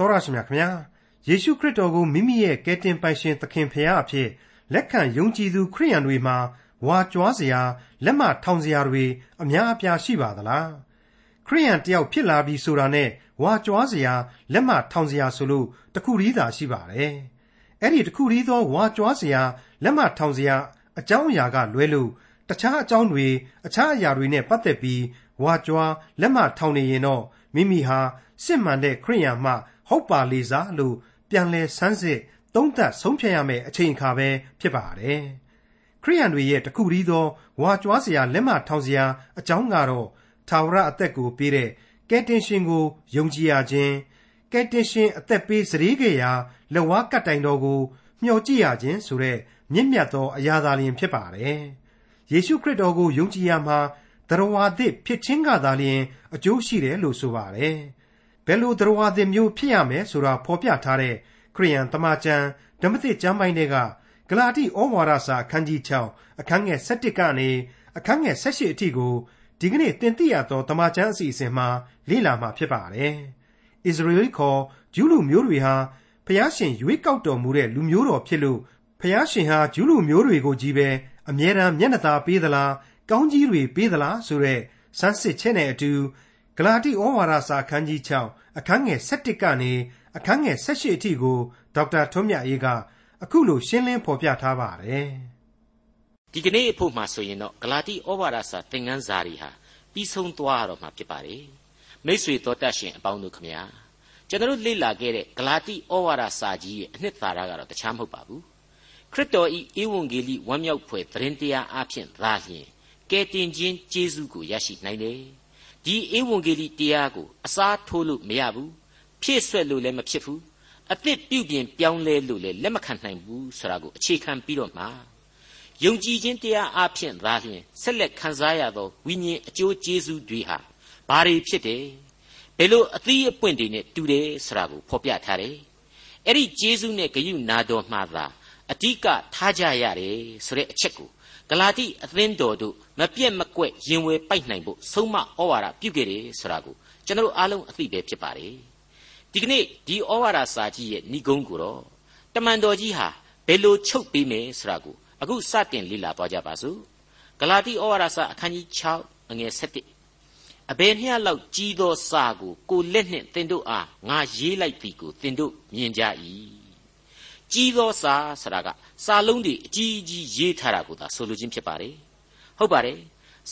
တော်ရရှိမြခင်ဗျာယေရှုခရစ်တော်ကိုမိမိရဲ့ကယ်တင်ပိုင်ရှင်သခင်ဖရာအဖြစ်လက်ခံယုံကြည်သူခရိယန်တွေမှာဝါကြွားစရာလက်မထောင်စရာတွေအများအပြားရှိပါသလားခရိယန်တယောက်ဖြစ်လာပြီဆိုတာနဲ့ဝါကြွားစရာလက်မထောင်စရာဆိုလို့တခုတည်းသာရှိပါတယ်အဲ့ဒီတခုတည်းသောဝါကြွားစရာလက်မထောင်စရာအကြောင်းအရာကလွဲလို့တခြားအကြောင်းတွေအခြားအရာတွေနဲ့ပတ်သက်ပြီးဝါကြွားလက်မထောင်နေရင်တော့မိမိဟာစစ်မှန်တဲ့ခရိယန်မှ ဟုတ်ပါလေစားလို့ပြန်လဲဆန်းစစ်သုံးသပ်ဆုံးဖြတ်ရမယ့်အချိန်အခါပဲဖြစ်ပါတယ်ခရိယန်တွေရဲ့တခုတည်းသောဝါကြွားစရာလက်မထောင်စရာအကြောင်းကတော့ထာဝရအသက်ကိုပေးတဲ့ကယ်တင်ရှင်ကိုယုံကြည်ရခြင်းကယ်တင်ရှင်အသက်ပေးစရေခဲ့ရာလက်ဝါးကတ်တိုင်တော်ကိုမျှော်ကြည့်ရခြင်းဆိုတဲ့မြင့်မြတ်သောအရာသာလျှင်ဖြစ်ပါတယ်ယေရှုခရစ်တော်ကိုယုံကြည်ရမှာတရဝါသစ်ဖြစ်ခြင်းကသာလျှင်အကျိုးရှိတယ်လို့ဆိုပါတယ်ဘ ယ်လိုတရဝါသစ်မျိုးဖြစ်ရမယ်ဆိုတာဖော်ပြထားတဲ့ခရိယန်တမန်ကျမ်းဓမ္မသစ်ကျမ်းပိုင်းတွေကဂလာတိဩဝါဒစာအခန်းကြီး6အခန်းငယ်7ကနေအခန်းငယ်18အထိကိုဒီကနေ့တင်ပြရသောတမန်ကျမ်းအစီအစဉ်မှာလေ့လာမှာဖြစ်ပါတယ်။ဣသရေလခေါ်ဂျူးလူမျိုးတွေဟာဖျားရှင်ရွေးကောက်တော်မူတဲ့လူမျိုးတော်ဖြစ်လို့ဖျားရှင်ဟာဂျူးလူမျိုးတွေကိုကြီးပဲအမြဲတမ်းမျက်နှာသာပေးသလားကောင်းကြီးတွေပေးသလားဆိုတဲ့စမ်းစစ်ချက်နဲ့အတူ ဂလာတိဩဝါဒစာအခန်းကြီး6အခန်းငယ်7ကနေအခန်းငယ်18အထိကိုဒေါက်တာထွန်းမြတ်အေးကအခုလိုရှင်းလင်းဖော်ပြထားပါတယ်။ဒီကနေ့အဖို့မှာဆိုရင်တော့ဂလာတိဩဝါဒစာသင်ခန်းစာတွေဟာပြီးဆုံးသွားတော့မှာဖြစ်ပါတယ်။မိတ်ဆွေတော်တတ်ရှင်အပေါင်းတို့ခမညာကျွန်တော်လေ့လာခဲ့တဲ့ဂလာတိဩဝါဒစာကြီးရဲ့အနှစ်သာရကတော့တခြားမဟုတ်ပါဘူး။ခရစ်တော်ဤဧဝံဂေလိဝမ်းမြောက်ဖွယ်သတင်းတရားအဖြစ်သာလျှင်ကယ်တင်ခြင်းကျေးဇူးကိုရရှိနိုင်တယ်။ ဒီဧဝံဂေလိတရားကိုအစားထိုးလို့မရဘူး။ဖြည့်ဆွက်လို့လည်းမဖြစ်ဘူး။အသစ်ပြုပြင်ပြောင်းလဲလို့လည်းလက်မခံနိုင်ဘူးဆိုတာကိုအခြေခံပြီးတော့မှယုံကြည်ခြင်းတရားအဖြစ်သာလျှင်ဆက်လက်ခံစားရသောဝိညာဉ်အကျိုးကျေးဇူးတွေဟာဘာတွေဖြစ်တယ်။ဘယ်လိုအသီးအပွင့်တွေနဲ့တူတယ်ဆိုတာကိုဖော်ပြထားတယ်။အဲ့ဒီကျေးဇူးနဲ့ဂရုနာတော်မှာသာအဓိကထားကြရတယ်ဆိုတဲ့အချက်ကို ဂလာတိအသင်းတော်တို့မပြက်မကွက်ရင်ဝယ်ပိုက်နိုင်ဖို့ဆုံးမဩဝါဒပြုခဲ့တယ်ဆိုတာကိုကျွန်တော်အားလုံးအသိပဲဖြစ်ပါတယ်ဒီကနေ့ဒီဩဝါဒစာကြီးရဲ့ဏိဂုံးကိုတော့တမန်တော်ကြီးဟာဘယ်လိုချုပ်ပေးမယ်ဆိုတာကိုအခုစတင်လေ့လာသွားကြပါစို့ဂလာတိဩဝါဒစာအခန်းကြီး6အငယ်7အဘယ်မျှလောက်ကြီးသောစာကိုကိုလက်နှင့်သင်တို့အားငါရေးလိုက်သည်ကိုသင်တို့မြင်ကြ၏ ကြီးသောစာဆိုတာကစာလုံးတွေအကြီးကြီးရေးထားတာကိုသာဆိုလိုခြင်းဖြစ်ပါတယ်ဟုတ်ပါတယ်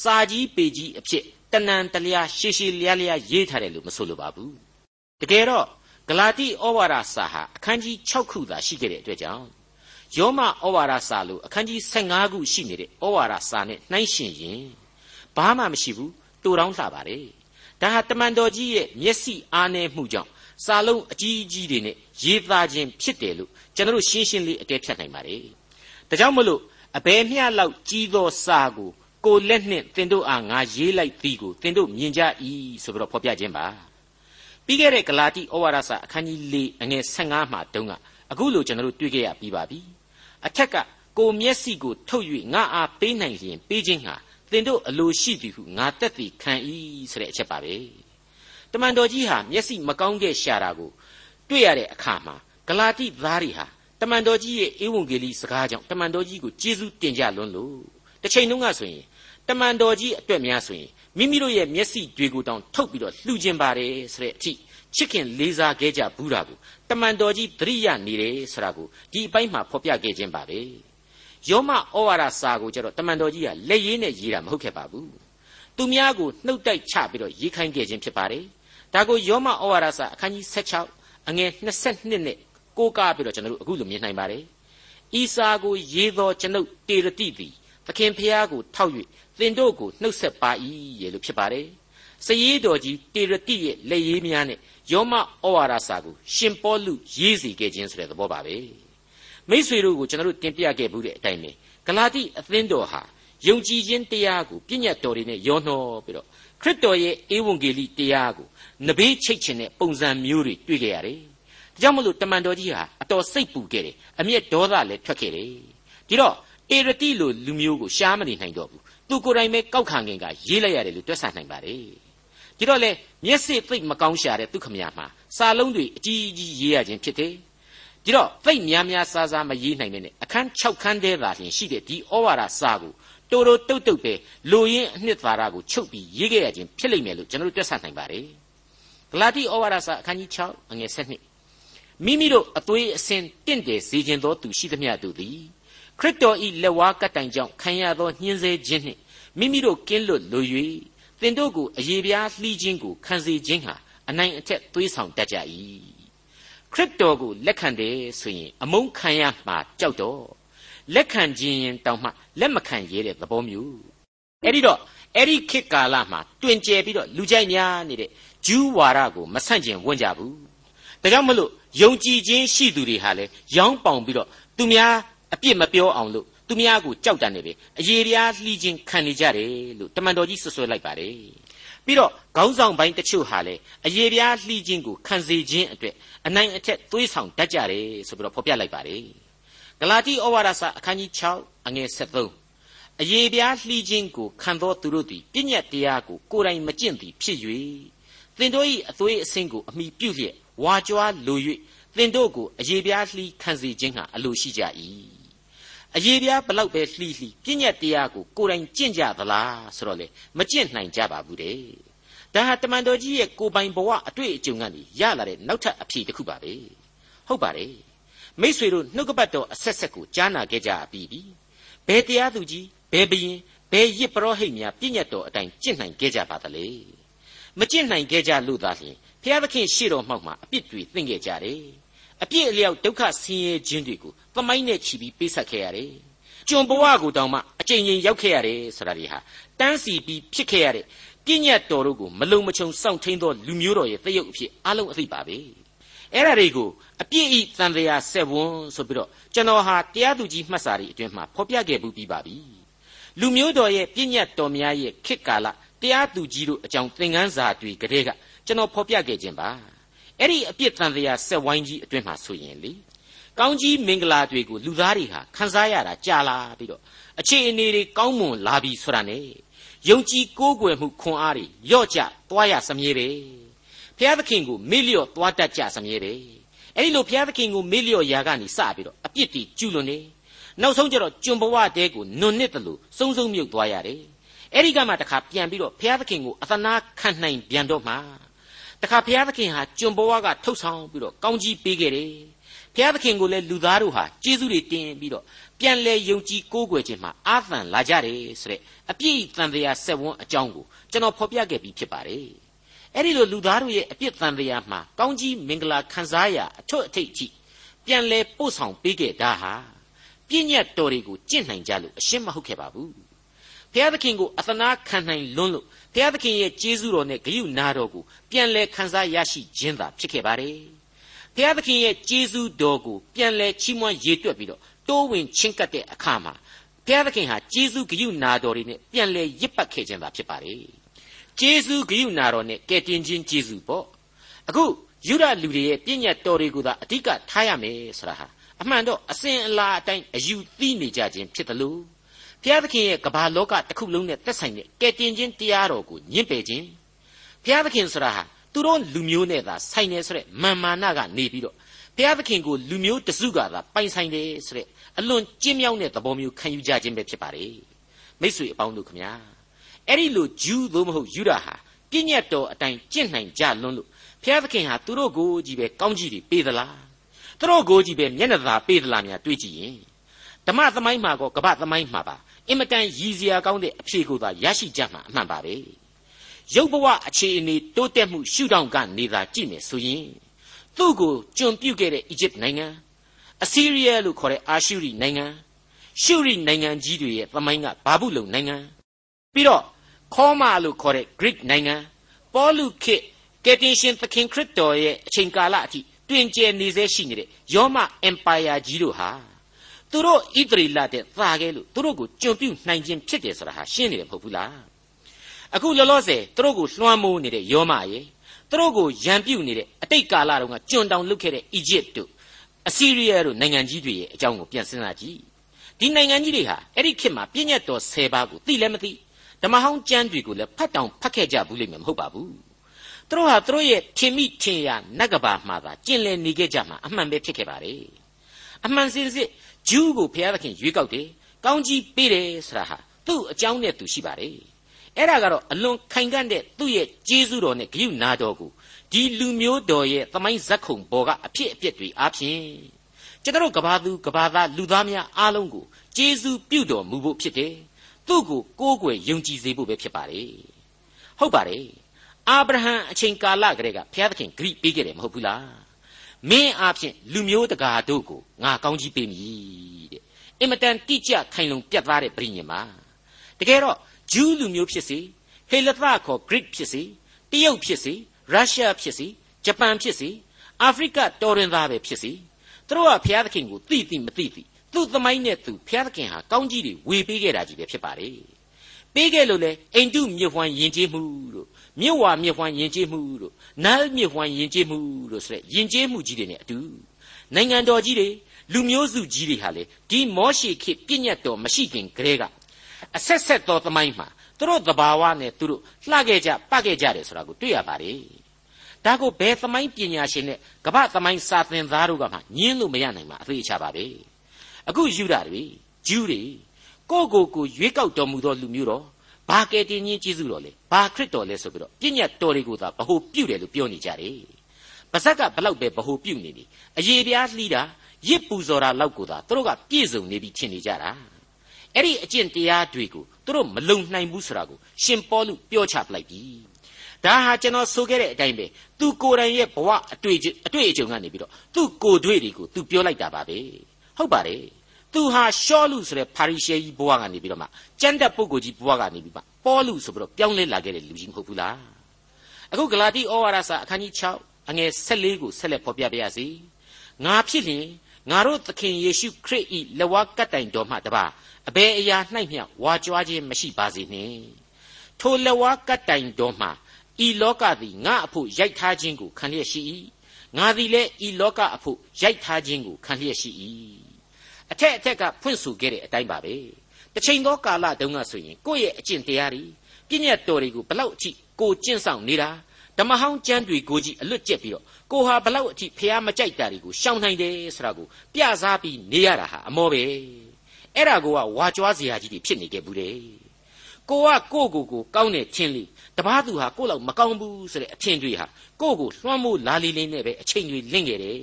စာကြီးပေကြီးအဖြစ်တဏန်တလျာရှည်ရှည်လျားလျားရေးထားတယ်လို့မဆိုလိုပါဘူးတကယ်တော့ဂလာတိဩဝါဒစာဟာအခန်းကြီး6ခုသာရှိခဲ့တဲ့အတွက်ကြောင့်ယောမဩဝါဒစာလို့အခန်းကြီး15ခုရှိနေတဲ့ဩဝါဒစာနဲ့နှိုင်းယှဉ်ရင်ဘာမှမရှိဘူးတူတောင်းလှပါတယ်ဒါဟာတမန်တော်ကြီးရဲ့မျက်စိအားနည်းမှုကြောင့်စာလုံးအကြီးအကြီးတွေနဲ့ရေးသားခြင်းဖြစ်တယ်လို့ ကျွန်တော်ရှင်းရှင်းလေးအကဲဖြတ်နိုင်ပါတယ်။ဒါကြောင့်မလို့အဘယ်မျှလောက်ကြီးသောစာကိုကိုလက်နှင့်သင်တို့အားငါရေးလိုက်သည်ကိုသင်တို့မြင်ကြ၏ဆိုပြီးတော့ဖော်ပြခြင်းပါ။ပြီးခဲ့တဲ့ဂလာတိဩဝါဒစာအခန်းကြီး၄အငယ်15မှာတုန်းကအခုလိုကျွန်တော်တို့တွေ့ခဲ့ရပြီးပါပြီ။အထက်ကကိုမျက်စိကိုထုတ်၍ငါအားပေးနိုင်လျင်ပေးခြင်းဟာသင်တို့အလိုရှိသည်ဟုငါတက်သည်ခံ၏ဆိုတဲ့အချက်ပါပဲ။တမန်တော်ကြီးဟာမျက်စိမကောင်းခဲ့ရှာတာကိုတွေ့ရတဲ့အခါမှာ ဂလာတိသားတွေဟာတမန်တော်ကြီးရဲ့ဧဝံဂေလိစကားကြောင့်တမန်တော်ကြီးကိုကျေးဇူးတင်ကြလွန်းလို့တစ်ချိန်လုံးကဆိုရင်တမန်တော်ကြီးအတွက်များဆိုရင်မိမိတို့ရဲ့မျက်စိတွေကိုတောင်ထုတ်ပြီးတော့လှူခြင်းပါတယ်ဆိုတဲ့အထိချစ်ခင်လေးစားခဲ့ကြဘူးတာကိုတမန်တော်ကြီးသတိရနေတယ်ဆိုတာကိုဒီအပိုင်းမှာဖော်ပြခဲ့ခြင်းပါပဲယောမဩဝါဒစာကိုကျတော့တမန်တော်ကြီးကလက်ရည်နဲ့ရေးတာမဟုတ်ခဲ့ပါဘူးသူများကိုနှုတ်တိုက်ချပြီးတော့ရေးခိုင်းခဲ့ခြင်းဖြစ်ပါတယ်ဒါကိုယောမဩဝါဒစာအခန်းကြီး16အငယ်22နဲ့ ကိုးကားပြီးတော့ကျွန်တော်တို့အခုလိုမြင်နိုင်ပါတယ်။ဤစာကိုရေးသောကျွန်ုပ်တေရတိသည်သခင်ဖျားကိုထောက်၍သင်တို့ကိုနှုတ်ဆက်ပါ၏ရဲ့လို့ဖြစ်ပါတယ်။စရေးတော်ကြီးတေရတိရဲ့လက်ရေးများနဲ့ယောမဩဝါဒစာကိုရှင်ပေါလုရေးစီခဲ့ခြင်းဆိုတဲ့သဘောပါပဲ။မိษွေတို့ကိုကျွန်တော်တို့တင်ပြခဲ့မှုတဲ့အတိုင်းပဲဂလာတိအသင်းတော်ဟာယုံကြည်ခြင်းတရားကိုပြည့်ညတ်တော်တွေနဲ့ရောနှောပြီးတော့ခရစ်တော်ရဲ့ဧဝံဂေလိတရားကိုနဘေးချိတ်ချင်တဲ့ပုံစံမျိုးတွေတွေ့ကြရတယ်။ဒါ ကြောင့်မလို့တမန်တော်ကြီးဟာအတော်စိတ်ပူခဲ့တယ်။အမျက်ဒေါသလည်းထွက်ခဲ့တယ်။ဒီတော့အေရတိလိုလူမျိုးကိုရှားမနေနိုင်တော့ဘူး။သူကိုယ်တိုင်ပဲကောက်ခံခင်ကရေးလိုက်ရတယ်လို့တွက်ဆနိုင်ပါတယ်။ဒဒီတော့လေမျက်စိသိပ်မကောင်းရှာတဲ့သူခမညာမှာစာလုံးတွေအကြီးကြီးရေးရခြင်းဖြစ်တယ်ဒီတော့သိပ်များများစားစားမရေးနိုင်မနဲ့အခန်း6ခန်းတည်းသာလျှင်ရှိတဲ့ဒီဩဝါဒစာကိုတိုးတိုးတုတ်တုတ်ပဲလူရင်းအနှစ်သာရကိုချုပ်ပြီးရေးခဲ့ရခြင်းဖြစ်လိမ့်မယ်လို့ကျွန်တော်တို့တွက်ဆနိုင်ပါတယ်ဂလာတိဩဝါဒစာအခန်းကြီး6အငယ်7 မိမိတို့အသွေးအစင်တင့်တယ်စေခြင်းသောသူရှိသမျှတို့သည်ခရစ်တော်ဤလက်ဝါးကတိုင်ကြောင့်ခံရသောညှင်းဆဲခြင်းနှင့်မိမိတို့ကင်းလွတ်လို၍သင်တို့ကိုအယေပြားလှီးခြင်းကိုခံစေခြင်းဟာအနိုင်အထက်သွေးဆောင်တတ်ကြ၏ခရစ်တော်ကိုလက်ခံတယ်ဆိုရင်အမုန်းခံရမှာကြောက်တော့လက်ခံခြင်းရင်တောင်မှလက်မခံရတဲ့သဘောမျိုးအဲ့ဒီတော့အဲ့ဒီခေတ်ကာလမှာတွင်ကျယ်ပြီးတော့လူကြိုက်များနေတဲ့ဂျူးဝါဒကိုမဆန့်ကျင်ဝင့်ကြဘူး ဒါကြောင့်မလို့ယုံကြည်ခြင်းရှိသူတွေဟာလေရောင်းပေါင်ပြီးတော့သူများအပြစ်မပြောအောင်လို့သူများကိုကြောက်တတ်နေပြီအယေပြားလှီးခြင်းခံနေကြတယ်လို့တမန်တော်ကြီးဆွဆွဲလိုက်ပါတယ်ပြီးတော့ခေါင်းဆောင်ပိုင်းတချို့ဟာလေအယေပြားလှီးခြင်းကိုခံစေခြင်းအတွက်အနိုင်အထက်သွေးဆောင်တတ်ကြတယ်ဆိုပြီးတော့ဖော်ပြလိုက်ပါတယ်ဂလာတိဩဝါဒစာအခန်းကြီး6အငယ်73အယေပြားလှီးခြင်းကိုခံသောသူတို့သည်ပြည့်ညတ်တရားကိုကိုယ်တိုင်မကျင့်သည်ဖြစ်၍သင်တို့၏အသွေးအဆင်းကိုအမိပြုလျက် ဝါကြွားလို၍သင်တို့ကိုအယေပြားလှီးခံစေခြင်းဟာအလိုရှိကြ၏အယေပြားဘလောက်ပဲလှီးလှီးပြည့်ညတ်တရားကိုကိုယ်တိုင်ကျင့်ကြသလားဆိုတော့လေမကျင့်နိုင်ကြပါဘူးတဲ့ဒါဟာတမန်တော်ကြီးရဲ့ကိုပိုင်ဘဝအတွေ့အကြုံကနေရလာတဲ့နောက်ထပ်အဖြေတစ်ခုပါပဲဟုတ်ပါတယ်မိษွေတို့နှုတ်ကပတ်တော်အဆက်ဆက်ကိုကြားနာခဲ့ကြပြီးပြီဘယ်တရားသူကြီးဘယ်ဘရင်ဘယ်ရစ်ပရောဟိတ်များပြည့်ညတ်တော်အတိုင်းကျင့်နိုင်ခဲ့ကြပါသလဲမကျင့်နိုင်ခဲ့ကြလို့သာလျှင်ဘု ရားသခင်ရှေ့တော်မှောက်မှာအပြစ်တွေသင်ခဲ့ကြတယ်အပြစ်အလျောက်ဒုက္ခဆင်းရဲခြင်းတွေကိုသမိုင်းနဲ့ချီပြီးပေးဆက်ခဲ့ရတယ်ကျွန်ဘဝကိုတောင်မှအကျဉ်းချင်းရောက်ခဲ့ရတယ်ဆိုတာတွေဟာတန်းစီပြီးဖြစ်ခဲ့ရတဲ့ပြည့်ညတ်တော်တို့ကိုမလုံမချုံစောင့်ထိန်သောလူမျိုးတော်ရဲ့တရုပ်အဖြစ်အလုံးအသိပါပဲအဲ့ဒါတွေကိုအပြည့်ဤတန်တရားဆက်ဝန်းဆိုပြီးတော့ကျွန်တော်ဟာတရားသူကြီးမှတ်စာတွေအတွင်းမှာဖော်ပြခဲ့မှုပြီးပါပြီလူမျိုးတော်ရဲ့ပြည့်ညတ်တော်များရဲ့ခေတ်ကာလတရားသူကြီးတို့အကြောင်းသင်ခန်းစာတွေကတည်းက ကျွန်တော်ဖော်ပြခဲ့ခြင်းပါအဲ့ဒီအပြစ်တန်တရားဆက်ဝိုင်းကြီးအတွင်းမှာဆိုရင်လေကောင်းကြီးမင်္ဂလာတွေကိုလူသားတွေဟာခံစားရတာကြာလာပြီးတော့အခြေအနေတွေကောင်းမွန်လာပြီဆိုတာ ਨੇ ယုံကြည်ကိုးကွယ်မှုခွန်အားတွေရော့ကျသွားရစမြဲတယ်ဘုရားသခင်ကိုမေ့လျော့သွားတတ်ကြစမြဲတယ်အဲ့ဒီလိုဘုရားသခင်ကိုမေ့လျော့ရာကနေစပြီးတော့အပြစ်တွေကျူးလွန်နေနောက်ဆုံးကျတော့ကျွန်ဘဝတဲကိုနွန်နစ်တယ်လို့စုံစုံမြုပ်သွားရတယ်အဲ့ဒီကမှတခါပြန်ပြီးတော့ဘုရားသခင်ကိုအသနာခံနိုင်ပြန်တော့မှ တခါဘုရားသခင်ဟာကျွန်ဘဝကထုတ်ဆောင်ပြီးတော့ကောင်းကြီးပေးခဲ့တယ်ဘုရားသခင်ကိုလည်းလူသားတို့ဟာကျေးဇူးတွေတင်ပြီးတော့ပြန်လဲယုံကြည်ကိုးကွယ်ခြင်းမှာအာသံလာကြတယ်ဆိုတဲ့အပြည့်တန်တရားဆက်ဝန်းအကြောင်းကိုကျွန်တော်ဖော်ပြခဲ့ပြီးဖြစ်ပါတယ်အဲ့ဒီလိုလူသားတို့ရဲ့အပြစ်တန်တရားမှာကောင်းကြီးမင်္ဂလာခံစားရအထွတ်အထိပ်ကြီးပြန်လဲပို့ဆောင်ပေးခဲ့တာဟာပြည့်ညတ်တော်တွေကိုကျင့်နိုင်ကြလို့အရှင်းမဟုတ်ခဲ့ပါဘူးဘုရားသခင်ကိုအသနာခံနိုင်လွန်းလို့ ဘုရားသခင်ရဲ့ကျေးဇူးတော်နဲ့ဂရုနာတော်ကိုပြန်လဲခံစားရရှိခြင်းသာဖြစ်ခဲ့ပါတယ်ဘုရားသခင်ရဲ့ကျေးဇူးတော်ကိုပြန်လဲချီးမွမ်းရေတွက်ပြီးတော့တိုးဝင်ချင်းကပ်တဲ့အခါမှာဘုရားသခင်ဟာကျေးဇူးဂရုနာတော်တွေနဲ့ပြန်လဲရစ်ပတ်ခဲ့ခြင်းသာဖြစ်ပါတယ်ကျေးဇူးဂရုနာတော်နဲ့ကယ်တင်ခြင်းကျေးဇူးပေါ့အခုယူရလူတွေရဲ့ပြည့်ညတ်တော်တွေကိုသာအဓိကထားရမယ်ဆိုတာဟာအမှန်တော့အစဉ်အလာအတိုင်းအယူသီးနေကြခြင်းဖြစ်တယ်လို့ ဘုရားသခင်ရဲ့ကမ္ဘာလောကတစ်ခုလုံးနဲ့သက်ဆိုင်တဲ့ကယ်တင်ခြင်းတရားတော်ကိုညှင့်ပယ်ခြင်းဘုရားသခင်ဆိုတာဟာသူတို့လူမျိုးနဲ့သာဆိုင်နေဆိုတဲ့မာမာနကနေပြီးတော့ဘုရားသခင်ကိုလူမျိုးတစုကသာပိုင်ဆိုင်တယ်ဆိုတဲ့အလွန်ကျင်းမြောင်းတဲ့သဘောမျိုးခံယူကြခြင်းပဲဖြစ်ပါတယ်မိတ်ဆွေအပေါင်းတို့ခမညာအဲ့ဒီလိုဂျူးသို့မဟုတ်ယူဒာဟာပြည့်ညတ်တော်အတိုင်းကျင့်နိုင်ကြလွန်းလို့ဘုရားသခင်ဟာသူတို့ကိုကြီးပဲကောင်းကြီးတွေပေးသလားသူတို့ကိုကြီးပဲမျက်နှာသာပေးသလားများတွေးကြည့်ရင်ဓမ္မသမိုင်းမှာကောကပ္ပသမိုင်းမှာပါ အင်မတန်ရည်စရာကောင်းတဲ့အဖြေကိုသာရရှိကြမှာအမှန်ပါပဲရုပ်ဘဝအခြေအနေတိုးတက်မှုရှုထောင့်ကနေသာကြည့်မယ်ဆိုရင်သူ့ကိုကျွန်ပြုတ်ခဲ့တဲ့အီဂျစ်နိုင်ငံအစီးရီးယားလို့ခေါ်တဲ့အာရှုရိနိုင်ငံရှုရိနိုင်ငံကြီးတွေရဲ့သမိုင်းကဘာဘူးလုံနိုင်ငံပြီးတော့ခေါမာလို့ခေါ်တဲ့ Greek နိုင်ငံပေါလုခေတ်ကယ်တင်ရှင်သခင်ခရစ်တော်ရဲ့အချိန်ကာလအထိတွင်ကျယ်နေစေရှိနေတဲ့ယောမ Empire ကြီးတို့ဟာ သူတို့ဣသရေလတဲ့သာခဲ့လို့သူတို့ကိုကြုံပြုနိုင်ခြင်းဖြစ်တယ်ဆိုတာဟာရှင်းနေတယ်မဟုတ်ဘူးလားအခုလောလောဆယ်သူတို့ကိုလွှမ်းမိုးနေတဲ့ယောမရေသူတို့ကိုရန်ပြုတ်နေတဲ့အတိတ်ကာလတုန်းကကျွန်တောင်လုခဲ့တဲ့အီဂျစ်တို့အစီးရီးယားတို့နိုင်ငံကြီးတွေရဲ့အကြောင်းကိုပြန်စဉ်းစားကြည့်ဒီနိုင်ငံကြီးတွေဟာအဲ့ဒီခေတ်မှာပြည့်ညတ်တော်10ပါးကိုသိလည်းမသိဓမ္မဟောင်းကျမ်းတွေကိုလည်းဖတ်တောင်ဖတ်ခဲ့ကြဘူးလိမ့်မယ်မဟုတ်ပါဘူးသူတို့ဟာသူတို့ရဲ့ထင်မိထင်ရနတ်ကဘာမှာသာကျင်လည်နေခဲ့ကြမှာအမှန်ပဲဖြစ်ခဲ့ပါလေအမှန်စင်စစ် ဂျူးကိုဘုရားသခင်ရွေးကောက်တယ်ကောင်းကြီးပေးတယ်ဆိုတာဟာသူ့အကြောင်းနဲ့သူရှိပါတယ်အဲ့ဒါကတော့အလွန်ခိုင်ကန့်တဲ့သူ့ရဲ့ကျေးဇူးတော်နဲ့ဂရုနာတော်ကိုဒီလူမျိုးတော်ရဲ့သမိုင်းဇက်ခုံပေါ်ကအဖြစ်အပျက်တွေအားဖြင့်ကျွန်တော်ကဘာသူကဘာသားလူသားများအားလုံးကိုကျေးဇူးပြုတော်မူဖို့ဖြစ်တယ်သူ့ကိုကိုးကွယ်ယုံကြည်စေဖို့ပဲဖြစ်ပါတယ်ဟုတ်ပါတယ်အာဗြဟံအချိန်ကာလကလေးကဘုရားသခင်ဂရိပေးခဲ့တယ်မဟုတ်ဘူးလား မင်းအားဖြင့်လူမျိုးတကာတို့ကိုငါကောင်းကြီးပေးမည်တဲ့အင်မတန်တိကျခိုင်လုံပြတ်သားတဲ့ပြည်ညင်ပါတကယ်တော့ဂျူးလူမျိုးဖြစ်စေဟေလသခေါ် Greek ဖြစ်စေတရုတ်ဖြစ်စေရုရှားဖြစ်စေဂျပန်ဖြစ်စေအာဖရိကတော်ရင်သားပဲဖြစ်စေသူတို့ကဘုရားသခင်ကိုသိသိမသိသိသူ့သမိုင်းနဲ့သူဘုရားသခင်ဟာကောင်းကြီးတွေဝေပေးခဲ့တာကြီးပဲဖြစ်ပါလေပေးခဲ့လို့လေအိန္ဒုမြစ်ဝှမ်းယဉ်ကျေးမှုတို့ မြစ်ဝါမြစ်ဝှမ်းယဉ်ကျေးမှုတို့နားမြစ်ဝှမ်းယဉ်ကျေးမှုတို့ဆိုတဲ့ယဉ်ကျေးမှုကြီးတွေနဲ့အတူနိုင်ငံတော်ကြီးတွေလူမျိုးစုကြီးတွေဟာလေဒီမောရှိခေပြည့်ညတ်တော်မရှိခင်ကတည်းကအဆက်ဆက်သောသမိုင်းမှာသူတို့သဘာဝနဲ့သူတို့လှခဲ့ကြပတ်ခဲ့ကြတယ်ဆိုတာကိုတွေ့ရပါတယ်ဒါကိုဘယ်သမိုင်းပညာရှင်နဲ့ကမ္ဘာသမိုင်းစာသင်သားတို့ကမှညင်းလို့မရနိုင်မှာအသေးချပါပဲအခုယူတာတွေဂျူးတွေကိုကိုကိုရွေးကောက်တော်မူသောလူမျိုးတော်ဘာကယ်တင်ကြီးကျေးဇူးတော်လဲ ဘာခရစ်တော်လဲဆိုပြီးတော့ပြည့်ညတ်တော်တွေကိုသာဗဟုပြုတယ်လို့ပြောနေကြတယ်ပါဇက်ကဘလောက်ပဲဗဟုပြုနေနေအယေပြားလှီးတာရစ်ပူဇော်တာလောက်ကိုသာသူတို့ကပြည့်စုံနေပြီထင်နေကြတာအဲ့ဒီအကျင့်တရားတွေကိုသူတို့မလုံနိုင်ဘူးဆိုတာကိုရှင်ပေါလုပြောချပလိုက်ပြီဒါဟာကျွန်တော်ဆိုခဲ့တဲ့အတိုင်းပဲသူကိုယ်တိုင်ရဲ့ဘဝအတွေ့အတွေ့အကြုံကနေပြီးတော့သူကိုယ်တွေ့တွေကိုသူပြောလိုက်တာပါပဲဟုတ်ပါတယ် သူဟာရှောလူဆိုတဲ့ပါရီရှဲကြီးဘဝကနေပြီးတော့မှကျမ်းတက်ပုဂ္ဂိုလ်ကြီးဘဝကနေပြီးမှပေါလုဆိုပြီးတော့ပြောင်းလဲလာခဲ့တဲ့လူကြီးမဟုတ်ဘူးလားအခုဂလာတိဩဝါဒစာအခန်းကြီး6အငယ်14ကိုဆက်လက်ဖော်ပြပါရစေငါဖြစ်လျင်ငါတို့သခင်ယေရှုခရစ်၏လက်ဝါးကပ်တိုင်တော်မှတပါအဘယ်အရာ၌မျှဝါကြွားခြင်းမရှိပါစေနှင့်ထိုလက်ဝါးကပ်တိုင်တော်မှဤလောကသည်ငါအဖို့ရိုက်ထားခြင်းကိုခံလျက်ရှိ၏ငါသည်လည်းဤလောကအဖို့ရိုက်ထားခြင်းကိုခံလျက်ရှိ၏ အထက်အထက်ကဖွင့်ဆိုခဲ့တဲ့အတိုင်းပါပဲတစ်ချိန်သောကာလတုန်းကဆိုရင်ကိုယ့်ရဲ့အကျင့်တရားတွေပြည့်ညတ်တော်တွေကိုဘလောက်အထိကိုကျင့်ဆောင်နေတာဓမ္မဟောင်းကျမ်းတွေကိုကြည့်အလွတ်ကျက်ပြီးတော့ကိုဟာဘလောက်အထိဖះမကြိုက်တာတွေကိုရှောင်နိုင်တယ်ဆိုတာကိုပြစားပြီးနေရတာဟာအမောပဲအဲ့ဒါကိုကဝါကြွားစရာကြီးတွေဖြစ်နေခဲ့ဘူးတဲ့ကိုကကိုကိုကိုကောင်းတဲ့ချင်းလေးတပားသူဟာကိုလောက်မကောင်းဘူးဆိုတဲ့အထင်တွေဟာကိုကိုလွှမ်းမိုးလာလီလေးနဲ့ပဲအချိန်တွေလင့်ခဲ့တယ်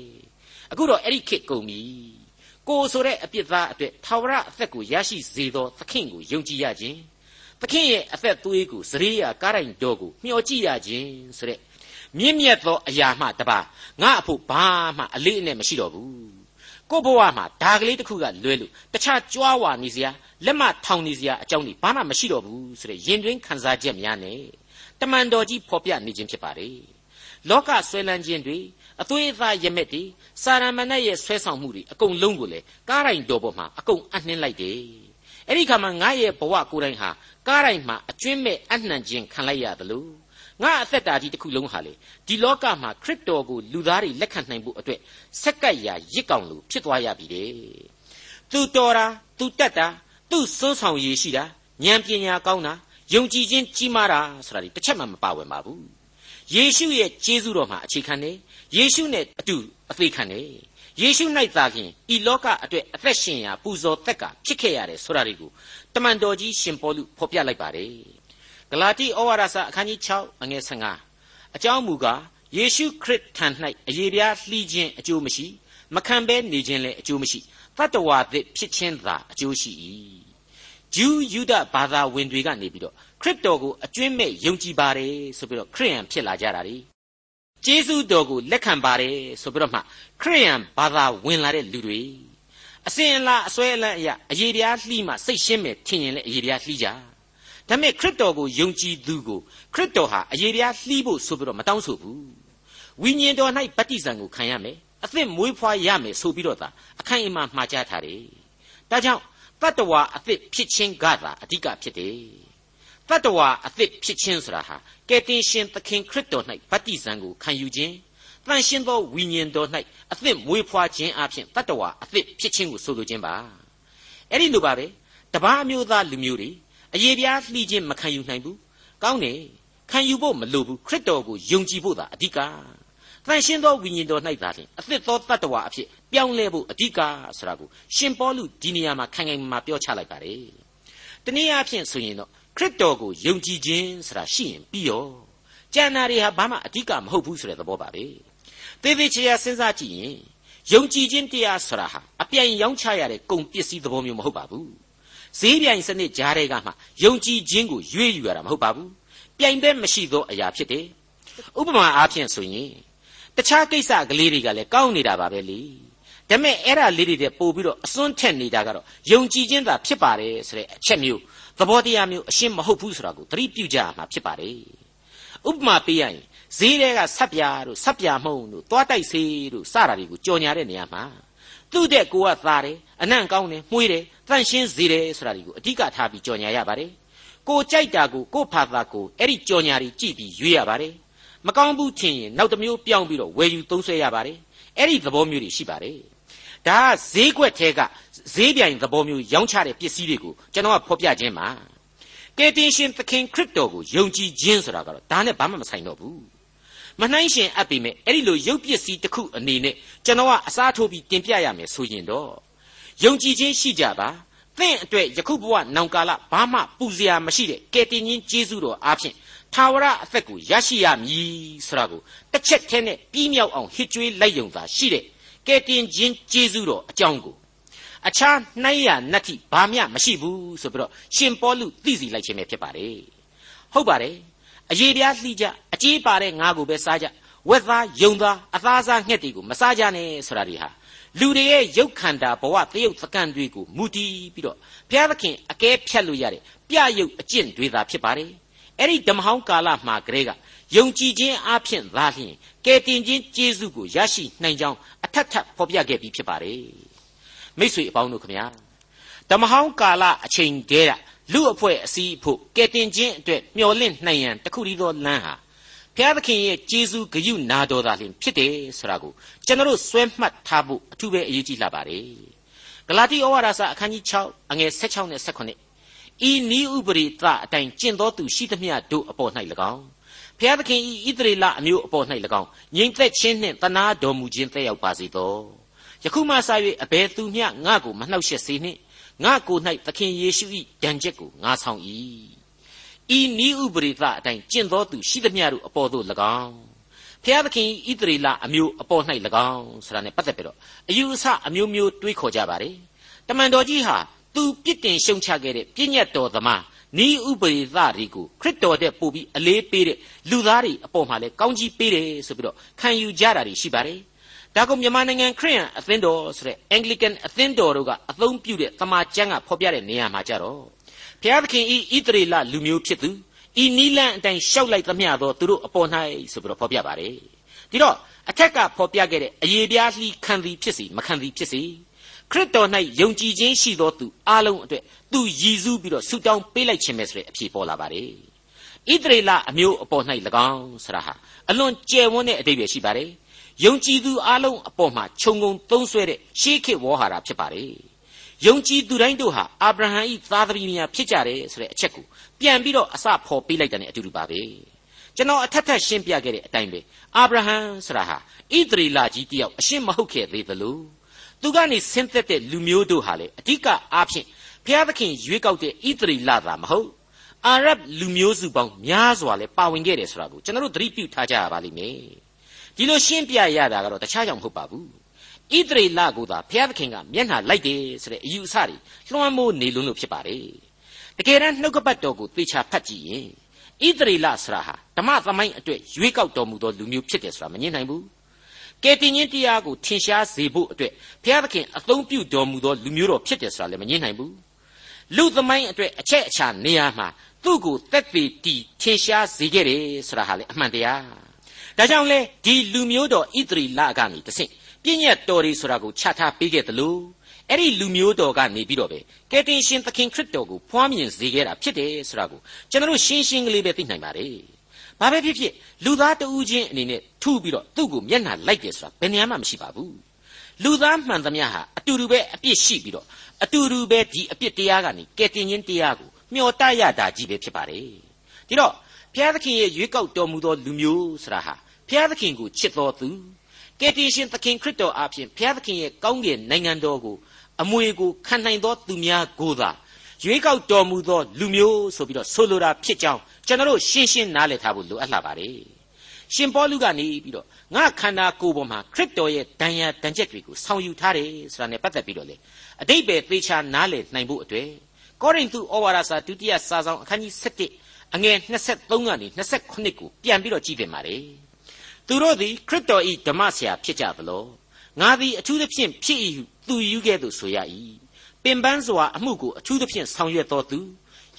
အခုတော့အဲ့ဒီခေတ်ကုန်ပြီ ကိုဆိုတဲ့အပြစ်သားအတွက်ထာဝရအသက်ကိုရရှိစေသောသခင်ကိုယုံကြည်ရခြင်းသခင်ရဲ့အသက်သွေးကိုစရိယာကားတိုင်တော်ကိုမျှော်ကြည့်ရခြင်းဆိုတဲ့မြင့်မြတ်သောအရာမှတပါငါအဖို့ဘာမှအလေးအနက်မရှိတော့ဘူးကိုဘဝမှာဒါကလေးတစ်ခုကလွဲလို့တခြားကြွားဝါနေစရာလက်မထောင်နေစရာအကြောင်းတွေဘာမှမရှိတော့ဘူးဆိုတဲ့ရင်တွင်းခံစားချက်များနဲ့တမန်တော်ကြီးဖော်ပြနေခြင်းဖြစ်ပါတယ်လောကဆွဲလန်းခြင်းတွေ အသွေးအသားရမက်တွေစာရမဏေရဲ့ဆွဲဆောင်မှုတွေအကုန်လုံးကိုလေကားတိုင်းတော်ပေါ်မှာအကုန်အနှင်းလိုက်တယ်အဲ့ဒီခါမှာငါရဲ့ဘဝကိုယ်တိုင်ဟာကားတိုင်းမှာအကျွင်းမဲ့အနှံခြင်းခံလိုက်ရတယ်လို့ငါအသက်တာကြီးတစ်ခုလုံးဟာလေဒီလောကမှာခရစ်တော်ကိုလူသားတွေလက်ခံနိုင်ဖို့အတွက်ဆက်ကပ်ရာရစ်ကောင်လိုဖြစ်သွားရပြီတဲ့သူတော်တာသူတက်တာသူစွန်းဆောင်ရည်ရှိတာဉာဏ်ပညာကောင်းတာယုံကြည်ခြင်းကြီးမားတာဆိုတာဒီတစ်ချက်မှမပါဝင်ပါဘူး ယေရှုရဲ့ကျေးဇူးတော်မှာအခြေခံတယ်ယေရှုနဲ့အတူအသေးခံတယ်ယေရှု၌သာခင်ဤလောကအတွက်အသက်ရှင်ရာပူဇော်သက်ကဖြစ်ခဲ့ရတယ်ဆိုတာတွေကိုတမန်တော်ကြီးရှင်ပေါလုဖော်ပြလိုက်ပါတယ်ဂလာတိဩဝါဒစာအခန်းကြီး6အငယ်15အကြောင်းမူကားယေရှုခရစ်ထံ၌အယေပြားလှီးခြင်းအကျိုးမရှိမခံဘဲနေခြင်းလည်းအကျိုးမရှိတတ္တဝါသစ်ဖြစ်ခြင်းသာအကျိုးရှိ၏ ဂျူးယူဒဘာသာဝင်တွေကနေပြီးတော့ခရစ်တော်ကိုအကျွင့်မဲ့ယုံကြည်ပါတယ်ဆိုပြီးတော့ခရိယန်ဖြစ်လာကြတာ ड़ी ကျေးဇူးတော်ကိုလက်ခံပါတယ်ဆိုပြီးတော့မှခရိယန်ဘာသာဝင်လာတဲ့လူတွေအစဉ်အလာအစွဲအလန့်အရာအယေတရားလှီးမှစိတ်ရှင်းမဲ့ထင်ရင်လည်းအယေတရားလှီးကြဒါပေမဲ့ခရစ်တော်ကိုယုံကြည်သူကိုခရစ်တော်ဟာအယေတရားလှီးဖို့ဆိုပြီးတော့မတောင်းဆိုဘူးဝိညာဉ်တော်၌ဗတ္တိဇံကိုခံရမယ်အသစ်မွေးဖွားရမယ်ဆိုပြီးတော့သာအခိုင်အမာမှားကြားထားတယ်ဒါကြောင့် တတ္တဝါအသစ်ဖြစ်ခြင်းကသာအဓိကဖြစ်တယ်တတ္တဝါအသစ်ဖြစ်ခြင်းဆိုတာဟာကယ်တင်ရှင်သခင်ခရစ်တော်၌ဗတ္တိဇံကိုခံယူခြင်းတန်ရှင်းသောဝိညာဉ်တော်၌အသစ်မွေးဖွားခြင်းအပြင်တတ္တဝါအသစ်ဖြစ်ခြင်းကိုဆိုလိုခြင်းပါအဲ့ဒီလိုပါပဲတပားမျိုးသားလူမျိုးတွေအယေပြားလှီးခြင်းမခံယူနိုင်ဘူးကောင်းတယ်ခံယူဖို့မလိုဘူးခရစ်တော်ကိုယုံကြည်ဖို့သာအဓိက တန်ရှင်းသောဝိညာဉ်တော်၌သာလျှင်အသစ်သောတတ္တဝါအဖြစ်ပြောင်းလဲဖို့အဓိကဆိုတာကိုရှင်ပေါလုဒီနေရာမှာခိုင်ခိုင်မာမာပြောချလိုက်ပါတယ်တနည်းအားဖြင့်ဆိုရင်တော့ခရစ်တော်ကိုယုံကြည်ခြင်းဆိုတာရှိရင်ပြီးရောကျန်တာတွေဟာဘာမှအဓိကမဟုတ်ဘူးဆိုတဲ့သဘောပါပဲသေသေးချာချာစဉ်းစားကြည့်ရင်ယုံကြည်ခြင်းတရားဆိုတာဟာအပြိုင်ရောင်းချရတဲ့ကုန်ပစ္စည်းသဘောမျိုးမဟုတ်ပါဘူးဈေးပြိုင်စနစ်ကြားတဲ့ကမှယုံကြည်ခြင်းကိုရွေးယူရတာမဟုတ်ပါဘူးပြိုင်ဘက်မရှိသောအရာဖြစ်တယ်ဥပမာအားဖြင့်ဆိုရင် တခြားကိစ္စကလေးတွေကလည်းကောင်းနေတာပါပဲလေဒါပေမဲ့အဲ့ဒါလေးတွေတဲ့ပို့ပြီးတော့အစွန်းထက်နေတာကတော့ယုံကြည်ခြင်းသာဖြစ်ပါတယ်ဆိုတဲ့အချက်မျိုးသဘောတရားမျိုးအရှင်းမဟုတ်ဘူးဆိုတာကိုသတိပြုကြရမှာဖြစ်ပါတယ်ဥပမာပေးရရင်ဈေးတွေကဆက်ပြားတို့ဆက်ပြားမှုံတို့သွားတိုက်စေးတို့စတာတွေကိုကြော်ညာတဲ့နေရာမှာသူ့တဲ့ကိုကသားတယ်အနံ့ကောင်းတယ်မှုေးတယ်တန့်ရှင်းစေတယ်ဆိုတာတွေကိုအဓိကထားပြီးကြော်ညာရပါတယ်ကိုကြိုက်တာကိုကိုဖာသာကိုအဲ့ဒီကြော်ညာတွေကြည့်ပြီးရွေးရပါတယ် မကောင်းဘူးထင်ရင်နောက်တစ်မျိုးပြောင်းပြီးတော့ဝယ်ယူသုံးဆွဲရပါတယ်အဲ့ဒီသဘောမျိုးတွေရှိပါတယ်ဒါကဈေးကွက်ထဲကဈေးပြိုင်သဘောမျိုးရောင်းချတဲ့ပစ္စည်းတွေကိုကျွန်တော်ကဖော်ပြခြင်းပါကယ်တင်ရှင်သခင်ခရစ်တော်ကိုယုံကြည်ခြင်းဆိုတာကတော့ဒါနဲ့ဘာမှမဆိုင်တော့ဘူးမနှိုင်းရှင်အပ်ပေမဲ့အဲ့ဒီလိုရုပ်ပစ္စည်းတစ်ခုအနေနဲ့ကျွန်တော်ကအစားထိုးပြီးတင်ပြရမယ်ဆိုရင်တော့ယုံကြည်ခြင်းရှိကြပါသင်အတွက်ယခုဘဝနောင်ကာလဘာမှပူစရာမရှိတဲ့ကယ်တင်ရှင်ကျေးဇူးတော်အားဖြင့် ထာဝရအသက်ကိုရရှိရမည်ဆိုတာကိုတစ်ချက်တည်းနဲ့ပြီးမြောက်အောင်ဟစ်ကြွေးလိုက်ယုံသာရှိတဲ့ကယ်တင်ခြင်းကျေးဇူးတော်အကြောင်းကိုအခြားနှိုင်းရနတ္တိဘာမျှမရှိဘူးဆိုပြီးတော့ရှင်ပေါလုသိစီလိုက်ခြင်းပဲဖြစ်ပါတယ်ဟုတ်ပါတယ်အရေးပြားလှီးကြအကြေးပါတဲ့ငါကိုပဲစားကြဝက်သားယုံသားအသားစားငှက်တွေကိုမစားကြနဲ့ဆိုတာတွေဟာလူတွေရဲ့ရုပ်ခန္ဓာဘဝတရုပ်သကံတွေကိုမူတည်ပြီးတော့ဘုရားသခင်အကဲဖြတ်လို့ရတဲ့ပြရုပ်အကျင့်တွေသာဖြစ်ပါတယ် အဲ့ဒီဓမ္မဟောင်းကာလမှာကလေးကယုံကြည်ခြင်းအဖြစ်သာလျှင်ကယ်တင်ခြင်းကျေးဇူးကိုရရှိနိုင်ကြောင်းအထက်ထပ်ဖော်ပြခဲ့ပြီးဖြစ်ပါတယ်မိတ်ဆွေအပေါင်းတို့ခမညာဓမ္မဟောင်းကာလအချိန်တည်းကလူအဖွဲ့အစည်းဖို့ကယ်တင်ခြင်းအတွက်မျှော်လင့်နိုင်ရန်တခုတည်းသောလမ်းဟာဘုရားသခင်ရဲ့ကျေးဇူးဂရုနာတော်သာလျှင်ဖြစ်တယ်ဆိုတာကိုကျွန်တော်တို့စွဲမှတ်ထားဖို့အထူးပဲအရေးကြီးလာပါတယ်ဂလာတိဩဝါဒစာအခန်းကြီး6အငယ်16နဲ့18 ဤနီးဥပရိသအတိုင်းကျင့်တော်သူရှိသမျှတို့အပေါ်၌၎င်းဖျားသခင်ဤဣသရေလအမျိုးအပေါ်၌၎င်းငြိမ်သက်ခြင်းနှင့်တနာတော်မူခြင်းသက်ရောက်ပါစေသောယခုမှစ၍အဘယ်သူမျှငါ့ကိုမနှောက်ယှက်စေနှင့်ငါကို၌သခင်ယေရှု၏ဒဏ်ချက်ကိုငါဆောင်၏ဤနီးဥပရိသအတိုင်းကျင့်တော်သူရှိသမျှတို့အပေါ်သို့၎င်းဖျားသခင်ဣသရေလအမျိုးအပေါ်၌၎င်းဆိုတာနဲ့ပတ်သက်ပြီးတော့အယူအဆအမျိုးမျိုးတွေးခေါ်ကြပါတယ်တမန်တော်ကြီးဟာ သူပြစ်တင်ရှုံချခဲ့တဲ့ပြည့်ညတ်တော်သမားနီးဥပရိသတွေကိုခရစ်တော်တဲ့ပို့ပြီးအလေးပေးတဲ့လူသားတွေအပေါ်မှာလည်းကောင်းကြီးပေးတယ်ဆိုပြီးတော့ခံယူကြတာတွေရှိပါတယ်ဒါကမြန်မာနိုင်ငံခရစ်ယာန်အသင်းတော်ဆိုတဲ့ Anglican အသင်းတော်တို့ကအသုံးပြုတဲ့သမာကျမ်းကဖော်ပြတဲ့နေရာမှာကြတော့ဘုရားသခင်ဤဣသရေလလူမျိုးဖြစ်သူဤနီလန်အတိုင်းရှောက်လိုက်သမျှသောသူတို့အပေါ်၌ဆိုပြီးတော့ဖော်ပြပါတယ်ဒီတော့အထက်ကဖော်ပြခဲ့တဲ့အယေပြားလှီခံသည်ဖြစ်စီမခံသည်ဖြစ်စီ ခရစ်တော်၌ယုံကြည်ခြင်းရှိသောသူအလုံးအတွက်သူရည်စူးပြီးတော့ဆုတောင်းပေးလိုက်ခြင်းပဲဆိုတဲ့အဖြေပေါ်လာပါတယ်ဣသရေလအမျိုးအပေါ်၌၎င်းဆရာဟာအလွန်ကျယ်ဝန်းတဲ့အတိတ်ပဲရှိပါတယ်ယုံကြည်သူအလုံးအပေါ်မှာခြုံငုံသုံးဆွဲတဲ့ရှေးခေတ်ဝေါ်ဟာရဖြစ်ပါတယ်ယုံကြည်သူတိုင်းတို့ဟာအာဗြဟံ၏သားသမီးများဖြစ်ကြတယ်ဆိုတဲ့အချက်ကိုပြန်ပြီးတော့အစဖော်ပေးလိုက်တဲ့အတူတူပါပဲကျွန်တော်အထက်ထက်ရှင်းပြခဲ့တဲ့အတိုင်းပဲအာဗြဟံဆိုတာဟာဣသရေလကြီးတယောက်အရှင်းမဟုတ်ခဲ့သေးသလို သူကနေဆင်းသက်တဲ့လူမျိုးတို့ဟာလေအဓိကအားဖြင့်ဘုရားသခင်ရွေးကောက်တဲ့ဣသရေလသာမဟုတ်အာရဗ်လူမျိုးစုပေါင်းများစွာလဲပါဝင်ခဲ့တယ်ဆိုတာကိုကျွန်တော်တို့သတိပြုထားကြရပါလိမ့်မယ်ဒီလိုရှင်းပြရတာကတော့တခြားကြောင့်မဟုတ်ပါဘူးဣသရေလကိုသာဘုရားသခင်ကမျက်နှာလိုက်တယ်ဆိုတဲ့အယူအဆတွေလွှမ်းမိုးနေလို့လို့ဖြစ်ပါတယ်တကယ်တမ်းနှုတ်ကပတ်တော်ကိုသေချာဖတ်ကြည့်ရင်ဣသရေလဆရာဟာဓမ္မသမိုင်းအတွက်ရွေးကောက်တော်မူသောလူမျိုးဖြစ်တယ်ဆိုတာမငြင်းနိုင်ဘူး ကယ်တင်ရှင်တရားကိုထင်ရှားစေဖို့အတွက်ဘုရားသခင်အသုံးပြုတော်မူသောလူမျိုးတော်ဖြစ်တယ်ဆိုတာလည်းမငြင်းနိုင်ဘူးလူသမိုင်းအတွက်အချက်အချာနေရာမှာသူ့ကိုတက်ပေတီထင်ရှားစေခဲ့တယ်ဆိုတာဟာလေအမှန်တရားဒါကြောင့်လေဒီလူမျိုးတော်ဣသရီလကနေတဆင့်ပြည့်ညတ်တော်တွေဆိုတာကိုချထားပေးခဲ့တယ်လို့အဲ့ဒီလူမျိုးတော်ကနေပြီးတော့ပဲကယ်တင်ရှင်သခင်ခရစ်တော်ကိုဖွားမြင်စေခဲ့တာဖြစ်တယ်ဆိုတာကိုကျွန်တော်ရှင်းရှင်းကလေးပဲသိနိုင်ပါတယ်။ ဘာပဲဖြစ်ဖြစ်လူသားတဦးချင်းအနေနဲ့ထုပြီးတော့သူ့ကိုမျက်နှာလိုက်တယ်ဆိုတာဘယ်နေရာမှမရှိပါဘူး။လူသားမှန်သမျှဟာအတူတူပဲအပြစ်ရှိပြီးတော့အတူတူပဲဒီအပြစ်တရားကနေကယ်တင်ခြင်းတရားကိုမျှော်တရတာကြီးပဲဖြစ်ပါတယ်။ဒီတော့ဘုရားသခင်ရဲ့ရွေးကောက်တော်မူသောလူမျိုးဆိုတာဟာဘုရားသခင်ကိုချစ်တော်သူကယ်တင်ရှင်သခင်ခရစ်တော်အဖင်ဘုရားသခင်ရဲ့ကောင်းကင်နိုင်ငံတော်ကိုအမွေကိုခံနိုင်သောသူများကိုသာရွေးကောက်တော်မူသောလူမျိုးဆိုပြီးတော့ဆိုလိုတာဖြစ်ကြောင်း ကျွန်တော်တို့ရှင်းရှင်းနားလည်ထားဖို့လိုအပ်လာပါတယ်ရှင်ပေါလုကနေပြီးတော့ငါခန္ဓာကိုယ်ပေါ်မှာခရစ်တော်ရဲ့ဒဏ်ရာဒဏ်ချက်တွေကိုဆောင်ယူထားတယ်ဆိုတာနဲ့ပတ်သက်ပြီးတော့လေအတိတ်ပဲသေချာနားလည်နိုင်ဖို့အတွက်ကောရိန္သုဩဝါဒစာဒုတိယစာဆောင်အခန်းကြီး7အငယ်23ကနေ28ကိုပြန်ပြီးတော့ကြည့်ပြင်ပါလေသူတို့သည်ခရစ်တော်၏ဓမ္မဆရာဖြစ်ကြသလောငါသည်အထူးသဖြင့်ဖြစ်၏ဟုသူယူခဲ့သို့ဆိုရ၏ပင်ပန်းစွာအမှုကိုအထူးသဖြင့်ဆောင်ရွက်တော်သူ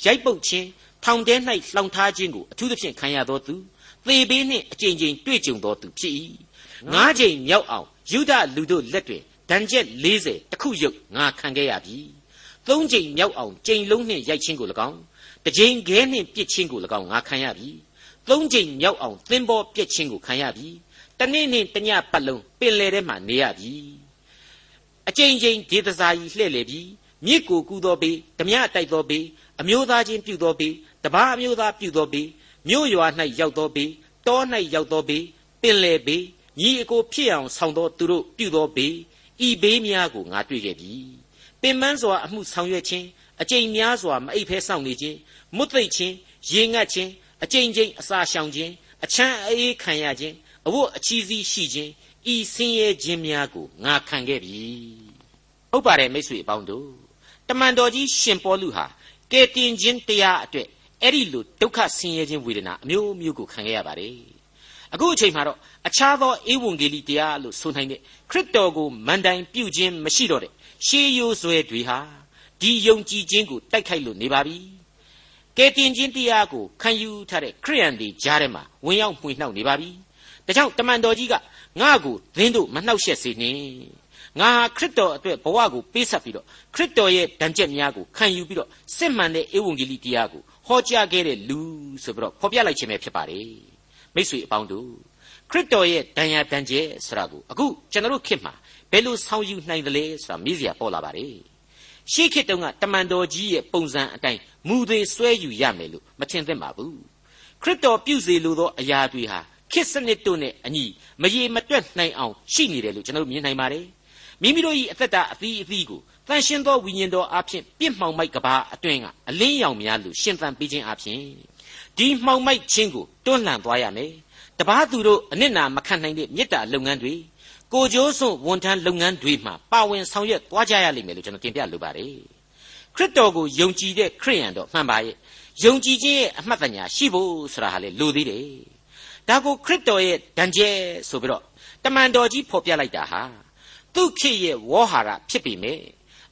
ရိုက်ပုတ်ခြင်း ထောင်ထဲ၌လှောင်ထားခြင်းကိုအထူးသဖြင့်ခံရတော်သူသေဘေးနှင့်အကြိမ်ကြိမ်တွေ့ကြုံတော်သူဖြစ်၏ငါးကြိမ်မြောက်အောင်ယူဒလူတို့လက်တွင်ဒဏ်ချက်40တခုရုပ်ငါခံခဲ့ရပြီသုံးကြိမ်မြောက်အောင်ကြိမ်လုံးနှင့်ရိုက်ခြင်းကို၎င်းတစ်ကြိမ်ခဲနှင့်ပြစ်ခြင်းကို၎င်းငါခံရပြီသုံးကြိမ်မြောက်အောင်သင်္ဘောပြစ်ခြင်းကိုခံရပြီတနေ့နေ့တညပတ်လုံးပင်လယ်ထဲမှာနေရပြီအကြိမ်ကြိမ်ဒေသစာကြီးလှဲ့လေပြီမြစ်ကိုကူသောဘေးဓမြတိုက်သောဘေးအမျိုးသားချင်းပြုသောဘေး တပားအမျိုးသားပြုသောဘေးမြို့ရွာ၌ရောက်သောဘေးတော၌ရောက်သောဘေးပင်လယ်ဘေးညီအကိုဖြစ်အောင်ဆောင်သောသူတို့ပြုသောဘေးဤဘေးများကိုငါတွေ့ခဲ့ပြီပင်ပန်းစွာအမှုဆောင်ရွက်ခြင်းအကြိမ်များစွာမအိပ်ဖဲစောင့်နေခြင်းမွတ်သိပ်ခြင်းရေငတ်ခြင်းအကြိမ်ကြိမ်အစာရှောင်ခြင်းအချမ်းအေးခံရခြင်းအဝတ်အချီးစီးရှိခြင်းဤဆင်းရဲခြင်းများကိုငါခံခဲ့ပြီဟုတ်ပါတယ်မိတ်ဆွေအပေါင်းတို့တမန်တော်ကြီးရှင်ပေါလုဟာကယ်တင်ခြင်းတရားအတွက် အဲ့ဒီလိုဒုက္ခဆင်းရဲခြင်းဝေဒနာအမျိုးမျိုးကိုခံခဲ့ရပါတယ်အခုအချိန်မှာတော့အခြားသောဧဝံဂေလိတရားလို့ဆိုနိုင်တဲ့ခရစ်တော်ကိုမန်တိုင်ပြုခြင်းမရှိတော့တဲ့ရှေးရိုးဆွဲတွေဟာဒီယုံကြည်ခြင်းကိုတိုက်ခိုက်လို့နေပါပြီကယ်တင်ခြင်းတရားကိုခံယူထားတဲ့ခရိယန်တွေကြားထဲမှာဝင်ရောက်မှွေနှောက်နေပါပြီဒါကြောင့်တမန်တော်ကြီးကငါ့ကိုသင်တို့မနှောက်ယှက်စေနှင့်ငါခရစ်တော်အတွက်ဘဝကိုပေးဆက်ပြီးတော့ခရစ်တော်ရဲ့ဒဏ်ချက်များကိုခံယူပြီးတော့စစ်မှန်တဲ့ဧဝံဂေလိတရားကို ဟောကြားခဲ့တဲ့လူဆိုပြီးတော့ဖော်ပြလိုက်ခြင်းပဲဖြစ်ပါတယ်မိတ်ဆွေအပေါင်းတို့ခရစ်တော်ရဲ့ဒဏ်ရာဒဏ်ချက်ဆိုတာကိုအခုကျွန်တော်တို့ခေတ်မှာဘယ်လိုဆောင်ယူနိုင်သလဲဆိုတာမေးစရာပေါ်လာပါတယ်ရှေးခေတ်တုန်းကတမန်တော်ကြီးရဲ့ပုံစံအတိုင်းမူသေးဆွဲယူရမယ်လို့မထင်သင့်ပါဘူးခရစ်တော်ပြုစေလိုသောအရာတွေဟာခေတ်စနစ်တို့နဲ့အညီမရေမတွက်နိုင်အောင်ရှိနေတယ်လို့ကျွန်တော်မြင်နိုင်ပါတယ်မိမိတို့၏အသက်တာအသီးအသီးကို တန်ရှင်းသောဝိညာဉ်တော်အဖြစ်ပြစ်မှောင်မိုက်ကဘာအတွင်းကအလင်းရောင်များလို့ရှင်သန်ပေးခြင်းအဖြစ်ဒီမှောင်မိုက်ခြင်းကိုတွန်းလှန်သွားရမယ်တပားသူတို့အနစ်နာမခံနိုင်တဲ့မေတ္တာလုပ်ငန်းတွေကိုကြိုးစွန့်ဝန်ထမ်းလုပ်ငန်းတွေမှာပါဝင်ဆောင်ရွက်သွားကြရလိမ့်မယ်လို့ကျွန်တော်တင်ပြလိုပါတယ်ခရစ်တော်ကိုယုံကြည်တဲ့ခရိယန်တော့မှန်ပါရဲ့ယုံကြည်ခြင်းရဲ့အမှတ်တညာရှိဖို့ဆိုတာဟာလေလိုသေးတယ်ဒါကိုခရစ်တော်ရဲ့ဒဏ်ကျဲဆိုပြီးတော့တမန်တော်ကြီးဖော်ပြလိုက်တာဟာသူခေတ်ရဲ့ဝေါ်ဟာရဖြစ်ပေမဲ့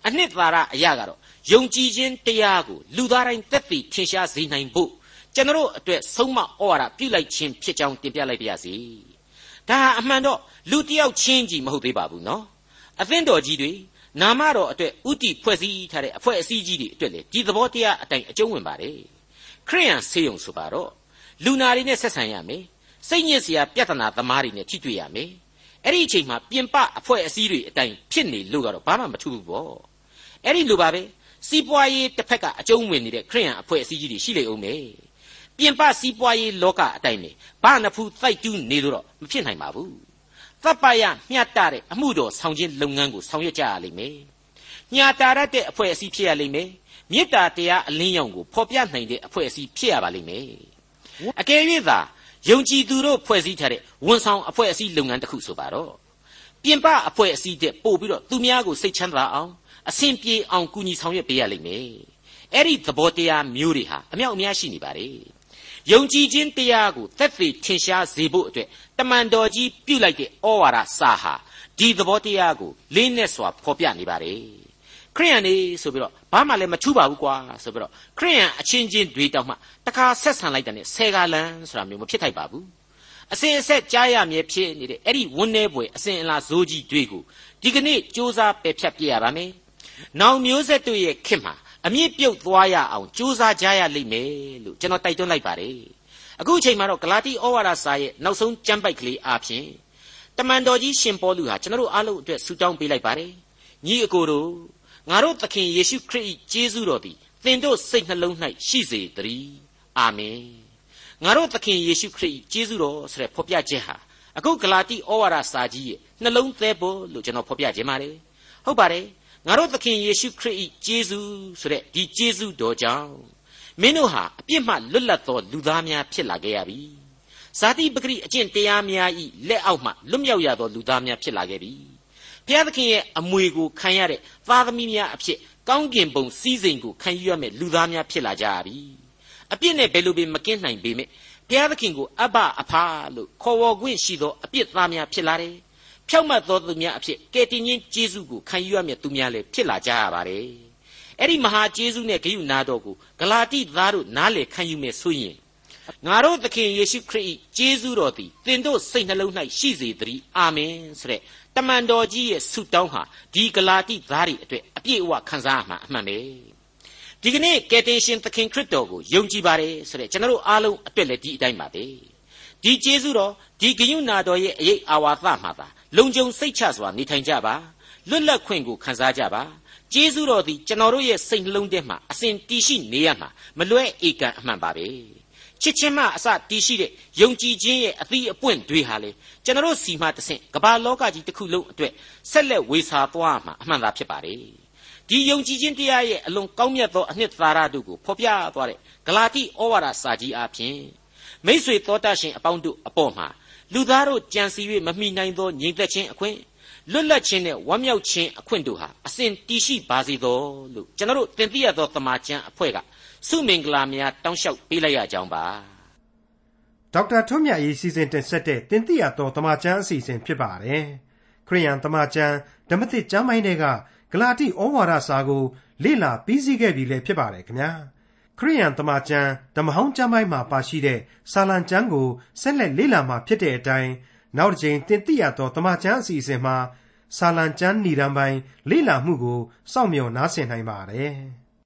အနှစ်သာရအရာကတော့ယုံကြည်ခြင်းတရားကိုလူသားတိုင်းသက်သေထင်ရှားစေနိုင်ဖို့ကျွန်တော်အတွက်ဆုံးမဩဝါဒပြုလိုက်ခြင်းဖြစ်ကြောင်းတင်ပြလိုက်ပါရစေဒါဟာအမှန်တော့လူတယောက်ချင်းကြီးမဟုတ်သေးပါဘူးနော်အသင်းတော်ကြီးတွေနာမတော်အတွက်ဥတီဖွဲ့စည်းထားတဲ့အဖွဲ့အစည်းကြီးတွေအတွက်လေဒီသဘောတရားအတိုင်းအကျုံးဝင်ပါတယ်ခရိယန်ဆေးရုံဆိုပါတော့လူနာတွေနဲ့ဆက်ဆံရမယ်စိတ်ညစ်စရာပြဿနာသမားတွေနဲ့ထိတွေ့ရမယ်အဲ့ဒီအချိန်မှာပြင်ပအဖွဲ့အစည်းတွေအတိုင်းဖြစ်နေလို့ကတော့ဘာမှမထူးဘူးပေါ့ အဲ့ဒီလိုပါပဲစီးပွားရေးတစ်ဖက်ကအကျုံးဝင်နေတဲ့ခရိယန်အဖွဲ့အစည်းကြီးတွေရှိလေအောင်မယ်ပြင်ပစီးပွားရေးလောကအတိုင်းပဲဘာနဖူးတိုက်တူးနေလို့တော့မဖြစ်နိုင်ပါဘူးသဗ္ဗယမျှတတဲ့အမှုတော်ဆောင်ခြင်းလုပ်ငန်းကိုဆောင်ရွက်ကြရလိမ့်မယ်ညာတာရတဲ့အဖွဲ့အစည်းဖြစ်ရလိမ့်မယ်မေတ္တာတရားအလင်းရောင်ကိုဖော်ပြနိုင်တဲ့အဖွဲ့အစည်းဖြစ်ရပါလိမ့်မယ်အကယ်၍သာယုံကြည်သူတို့ဖွဲ့စည်းထားတဲ့ဝန်ဆောင်အဖွဲ့အစည်းလုပ်ငန်းတစ်ခုဆိုပါတော့ပြင်ပအဖွဲ့အစည်းတဲ့ပို့ပြီးတော့သူများကိုစိတ်ချမ်းသာအောင် အဆင်ပြေအောင်ကူညီဆောင်ရွက်ပေးရလိမ့်မယ်အဲ့ဒီသဘောတရားမျိုးတွေဟာအမြောက်အများရှိနေပါလေယုံကြည်ခြင်းတရားကိုသက်သေထင်ရှားစေဖို့အတွက်တမန်တော်ကြီးပြုလိုက်တဲ့ဩဝါဒစာဟာဒီသဘောတရားကိုလေးနဲ့စွာဖော်ပြနေပါတယ်ခရိယန်နေဆိုပြီးတော့ဘာမှလည်းမထူးပါဘူးကွာဆိုပြီးတော့ခရိယန်အချင်းချင်းတွေတောင်မှတခါဆက်ဆံလိုက်တဲ့ဆယ်ကားလန်ဆိုတာမျိုးမဖြစ်ထိုက်ပါဘူးအစဉ်အဆက်ကြားရမြဲဖြစ်နေတဲ့အဲ့ဒီဝန်းနေပွဲအစဉ်အလာဇိုးကြီးတွေကိုဒီကနေ့စ조사ပယ်ဖြတ်ပြရပါမယ်။ နောင်မျိုးဆက်တို့ရဲ့ခင်မှာအမြင့်ပြုတ်သွားရအောင်စ조사ကြရလိမ့်မယ်လို့ကျွန်တော်တိုက်တွန်းလိုက်ပါတယ်။အခုအချိန်မှာတော့ဂလာတိဩဝါဒစာရဲ့နောက်ဆုံးကျမ်းပိုက်ကလေးအားဖြင့်တမန်တော်ကြီးရှင်ပေါလုဟာကျွန်တော်တို့အားလုံးအတွက်ဆုတောင်းပေးလိုက်ပါတယ်။ညီအကိုတို့ငါတို့သခင်ယေရှုခရစ်၏ကျေးဇူးတော်သည်သင်တို့စိတ်နှလုံး၌ရှိစေတည်းအာမင်ငါတို့သခင်ယေရှုခရစ်ကျေးဇူးတော်ဆိုတဲ့ဖော်ပြချက်ဟာအခုဂလာတိဩဝါဒစာကြီးရဲ့နှလုံးသဲဖို့လို့ကျွန်တော်ဖော်ပြခြင်းပါတယ်ဟုတ်ပါတယ် ငါတို့သခင်ယေရှုခရစ်ကျေးဇူးဆိုတဲ့ဒီကျေးဇူးတော်ကြောင့်မင်းတို့ဟာအပြစ်မှလွတ်လပ်သောလူသားများဖြစ်လာခဲ့ရပြီဇာတိပဂရိအကျင့်တရားများဤလက်အောက်မှလွတ်မြောက်ရသောလူသားများဖြစ်လာခဲ့ပြီဘုရားသခင်ရဲ့အမွေကိုခံရတဲ့သားသမီးများအဖြစ်ကောင်းကင်ဘုံစည်းစိမ်ကိုခံယူရမယ့်လူသားများဖြစ်လာကြပြီအပြစ်နဲ့ဘယ်လိုပင်မကင်းနိုင်ပေမဲ့ဘုရားသခင်ကိုအဘအဖာလို့ခေါ်ဝေါ်ခွင့်ရှိသောအပြစ်သားများဖြစ်လာတယ် ဖြောက်မတ်သောသူများအဖြစ်ကယ်တင်ခြင်းကျေးဇူးကိုခံယူရမယ့်သူများလည်းဖြစ်လာကြရပါတယ်အဲ့ဒီမဟာကျေးဇူးနဲ့ဂရုနာတော်ကိုဂလာတိသားတို့နားလေခံယူမယ်ဆိုရင်ငါတို့သခင်ယေရှုခရစ်၏ကျေးဇူးတော်သည်သင်တို့စိတ်နှလုံး၌ရှိစေတည်းအာမင်ဆိုတဲ့တမန်တော်ကြီးရဲ့ဆုတောင်းဟာဒီဂလာတိသားတွေအတွက်အပြည့်အဝခံစားရမှာအမှန်ပဲဒီကနေ့ကယ်တင်ရှင်သခင်ခရစ်တော်ကိုယုံကြည်ပါတယ်ဆိုတဲ့ကျွန်တော်တို့အားလုံးအတွက်လည်းဒီအတိုင်းပါပဲဒီကျေးဇူးတော်ဒီဂယုဏတော်ရဲ့အရေးအာဝါသမှာပါ လုံခြုံစိတ်ချစွာနေထိုင်ကြပါလွတ်လပ်ခွင့်ကိုခံစားကြပါကျေးဇူးတော်သည်ကျွန်တော်တို့ရဲ့စိတ်နှလုံးထဲမှာအစဉ်တည်ရှိနေရမှာမလွဲဧကန်အမှန်ပါပဲချစ်ချင်းမှအစတည်ရှိတဲ့ယုံကြည်ခြင်းရဲ့အသီးအပွင့်တွေဟာလေကျွန်တော်တို့စီမှတဆင့်ကမ္ဘာလောကကြီးတစ်ခုလုံးအတွက်ဆက်လက်ဝေစာသွားမှာအမှန်သာဖြစ်ပါတယ်ဒီယုံကြည်ခြင်းတရားရဲ့အလွန်ကောင်းမြတ်သောအနှစ်သာရတို့ကိုဖော်ပြသွားတဲ့ဂလာတိဩဝါဒစာကြီးအပြင်မိษွေတော်တတ်ရှင်အပေါင်းတို့အပေါ်မှာ လူသားတို့ကြံစီ၍မမိနိုင်သောညီသက်ခြင်းအခွင့်လွတ်လပ်ခြင်းနဲ့ဝမ်းမြောက်ခြင်းအခွင့်တို့ဟာအစဉ်တည်ရှိပါစေသောလို့ကျွန်တော်တို့တင်ပြရသောတမန်ကျန်အဖွဲ့ကစုမင်္ဂလာများတောင်းလျှောက်ပေးလိုက်ရကြောင်းပါဒေါက်တာထွန်းမြတ်ရေးစီစဉ်တင်ဆက်တဲ့တင်ပြရသောတမန်ကျန်အစီအစဉ်ဖြစ်ပါတယ်ခရိယန်တမန်ကျန်ဓမ္မသစ်ကျမ်းပိုင်းတွေကဂလာတိဩဝါဒစာကိုလေ့လာပြီးစီးခဲ့ပြီလည်းဖြစ်ပါတယ်ခင်ဗျာ ခရိယန်တမန်ကျန်ဓမ္မဟောင်းကျမ်းပိုင်းမှာပါရှိတဲ့စာလံကျမ်းကိုဆက်လက်လေ့လာမှာဖြစ်တဲ့အတိုင်းနောက်တစ်ချိန်တင်ပြရသောတမန်ကျန်အစီအစဉ်မှာစာလံကျမ်းဏ္ဍာန်ပိုင်းလေ့လာမှုကိုစောင့်မျှော်နားဆင်နိုင်ပါတယ်။